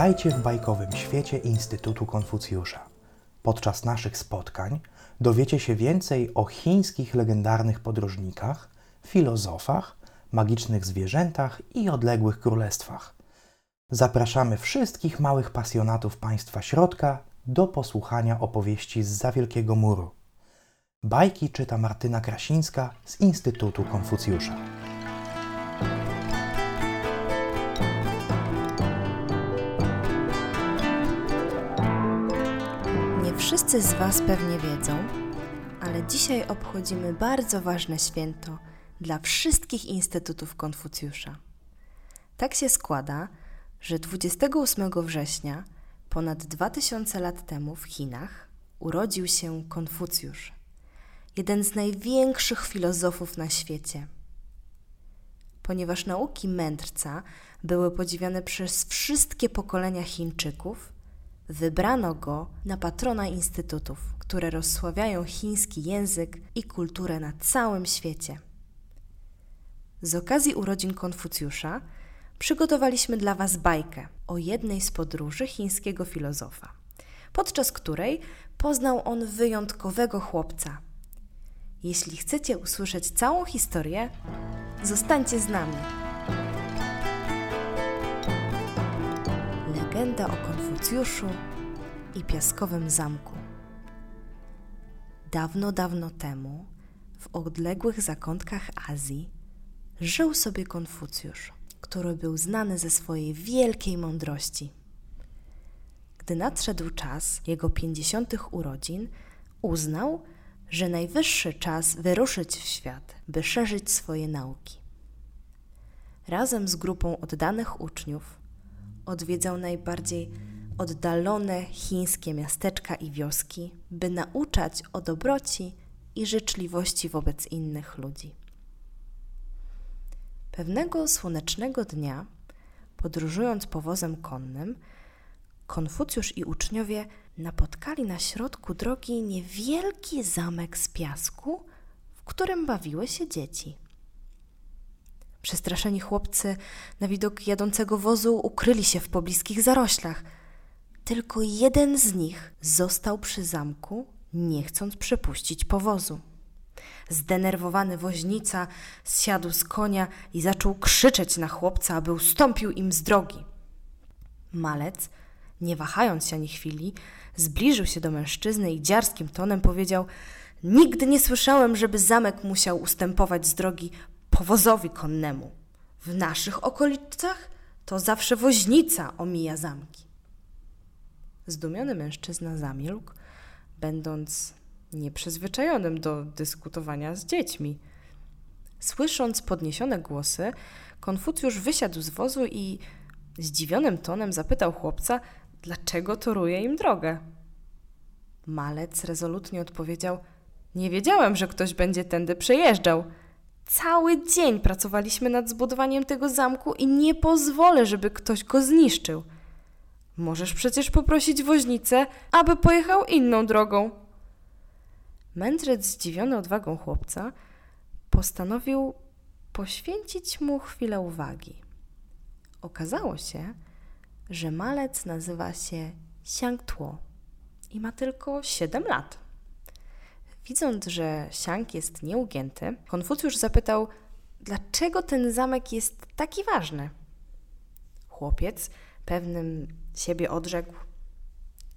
Witajcie w bajkowym świecie Instytutu Konfucjusza. Podczas naszych spotkań dowiecie się więcej o chińskich legendarnych podróżnikach, filozofach, magicznych zwierzętach i odległych królestwach. Zapraszamy wszystkich małych pasjonatów państwa środka do posłuchania opowieści z za Wielkiego Muru. Bajki czyta Martyna Krasińska z Instytutu Konfucjusza. Wszyscy z Was pewnie wiedzą, ale dzisiaj obchodzimy bardzo ważne święto dla wszystkich instytutów Konfucjusza. Tak się składa, że 28 września, ponad 2000 lat temu w Chinach, urodził się Konfucjusz, jeden z największych filozofów na świecie. Ponieważ nauki mędrca były podziwiane przez wszystkie pokolenia Chińczyków, wybrano go na patrona instytutów, które rozsławiają chiński język i kulturę na całym świecie. Z okazji urodzin Konfucjusza przygotowaliśmy dla Was bajkę o jednej z podróży chińskiego filozofa, podczas której poznał on wyjątkowego chłopca. Jeśli chcecie usłyszeć całą historię, zostańcie z nami. Legenda o Konfucjuszu i piaskowym zamku. Dawno, dawno temu, w odległych zakątkach Azji, żył sobie Konfucjusz, który był znany ze swojej wielkiej mądrości. Gdy nadszedł czas jego pięćdziesiątych urodzin, uznał, że najwyższy czas wyruszyć w świat, by szerzyć swoje nauki. Razem z grupą oddanych uczniów odwiedzał najbardziej oddalone chińskie miasteczka i wioski, by nauczać o dobroci i życzliwości wobec innych ludzi. Pewnego słonecznego dnia, podróżując powozem konnym, Konfucjusz i uczniowie napotkali na środku drogi niewielki zamek z piasku, w którym bawiły się dzieci. Przestraszeni chłopcy na widok jadącego wozu ukryli się w pobliskich zaroślach. Tylko jeden z nich został przy zamku, nie chcąc przepuścić powozu. Zdenerwowany woźnica zsiadł z konia i zaczął krzyczeć na chłopca, aby ustąpił im z drogi. Malec, nie wahając się ani chwili, zbliżył się do mężczyzny i dziarskim tonem powiedział: Nigdy nie słyszałem, żeby zamek musiał ustępować z drogi powozowi konnemu. W naszych okolicach to zawsze woźnica omija zamki. Zdumiony mężczyzna zamilkł, będąc nieprzyzwyczajonym do dyskutowania z dziećmi. Słysząc podniesione głosy, Konfucjusz wysiadł z wozu i zdziwionym tonem zapytał chłopca, dlaczego toruje im drogę. Malec rezolutnie odpowiedział: Nie wiedziałem, że ktoś będzie tędy przejeżdżał. Cały dzień pracowaliśmy nad zbudowaniem tego zamku i nie pozwolę, żeby ktoś go zniszczył. Możesz przecież poprosić woźnicę, aby pojechał inną drogą. Mędrzec, zdziwiony odwagą chłopca, postanowił poświęcić mu chwilę uwagi. Okazało się, że malec nazywa się Xiang Tuo i ma tylko 7 lat. Widząc, że Xiang jest nieugięty, Konfucjusz zapytał, dlaczego ten zamek jest taki ważny. Chłopiec, pewnym siebie odrzekł: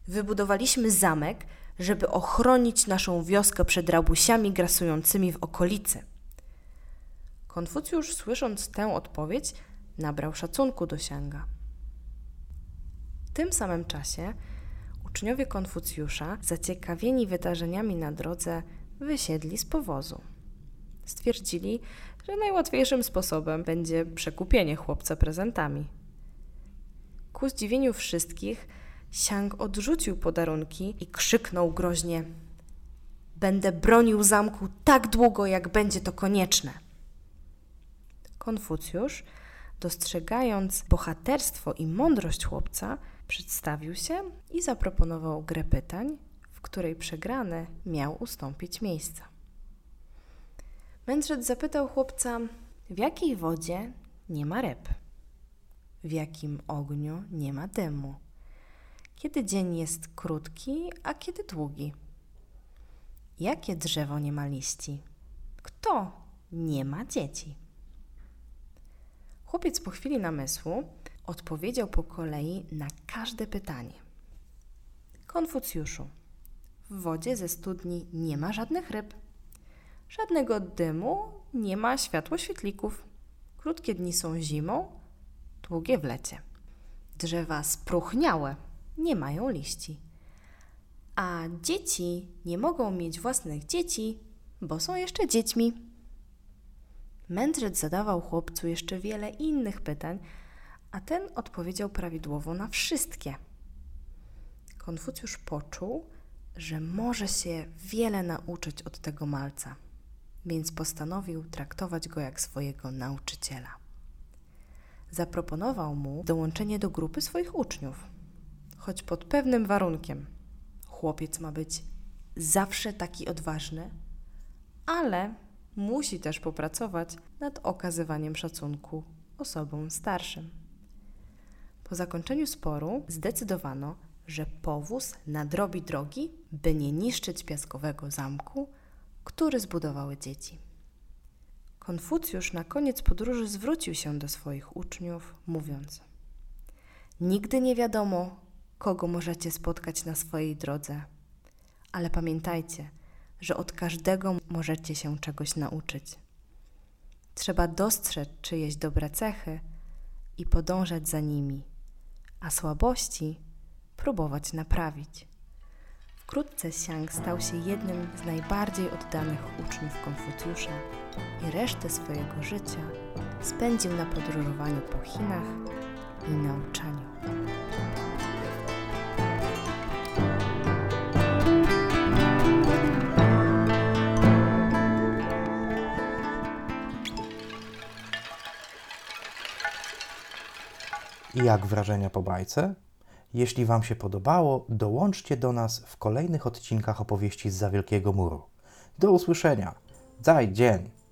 Wybudowaliśmy zamek, żeby ochronić naszą wioskę przed rabusiami grasującymi w okolicy. Konfucjusz, słysząc tę odpowiedź, nabrał szacunku do Sianga. W tym samym czasie uczniowie Konfucjusza, zaciekawieni wydarzeniami na drodze, wysiedli z powozu. Stwierdzili, że najłatwiejszym sposobem będzie przekupienie chłopca prezentami. Ku zdziwieniu wszystkich, Siang odrzucił podarunki i krzyknął groźnie: Będę bronił zamku tak długo, jak będzie to konieczne. Konfucjusz, dostrzegając bohaterstwo i mądrość chłopca, przedstawił się i zaproponował grę pytań, w której przegrany miał ustąpić miejsca. Mędrzec zapytał chłopca, w jakiej wodzie nie ma ryb. w jakim ogniu nie ma dymu, kiedy dzień jest krótki, a kiedy długi. Jakie drzewo nie ma liści? Kto nie ma dzieci? Chłopiec po chwili namysłu odpowiedział po kolei na każde pytanie. Konfucjuszu, w wodzie ze studni nie ma żadnych ryb, żadnego dymu, nie ma światłoświetlików. Krótkie dni są zimą, długie w lecie. Drzewa spróchniałe, nie mają liści. A dzieci nie mogą mieć własnych dzieci, bo są jeszcze dziećmi. Mędrzec zadawał chłopcu jeszcze wiele innych pytań, a ten odpowiedział prawidłowo na wszystkie. Konfucjusz poczuł, że może się wiele nauczyć od tego malca, więc postanowił traktować go jak swojego nauczyciela. Zaproponował mu dołączenie do grupy swoich uczniów, choć pod pewnym warunkiem. Chłopiec ma być zawsze taki odważny, ale musi też popracować nad okazywaniem szacunku osobom starszym. Po zakończeniu sporu zdecydowano, że powóz nadrobi drogi, by nie niszczyć piaskowego zamku, który zbudowały dzieci. Konfucjusz na koniec podróży zwrócił się do swoich uczniów, mówiąc: Nigdy nie wiadomo, kogo możecie spotkać na swojej drodze, ale pamiętajcie, że od każdego możecie się czegoś nauczyć. Trzeba dostrzec czyjeś dobre cechy i podążać za nimi, a słabości próbować naprawić. Wkrótce Siang stał się jednym z najbardziej oddanych uczniów Konfucjusza i resztę swojego życia spędził na podróżowaniu po Chinach i nauczaniu. Jak wrażenia po bajce? Jeśli Wam się podobało, dołączcie do nas w kolejnych odcinkach opowieści z Za Wielkiego Muru. Do usłyszenia. Zaj dzień!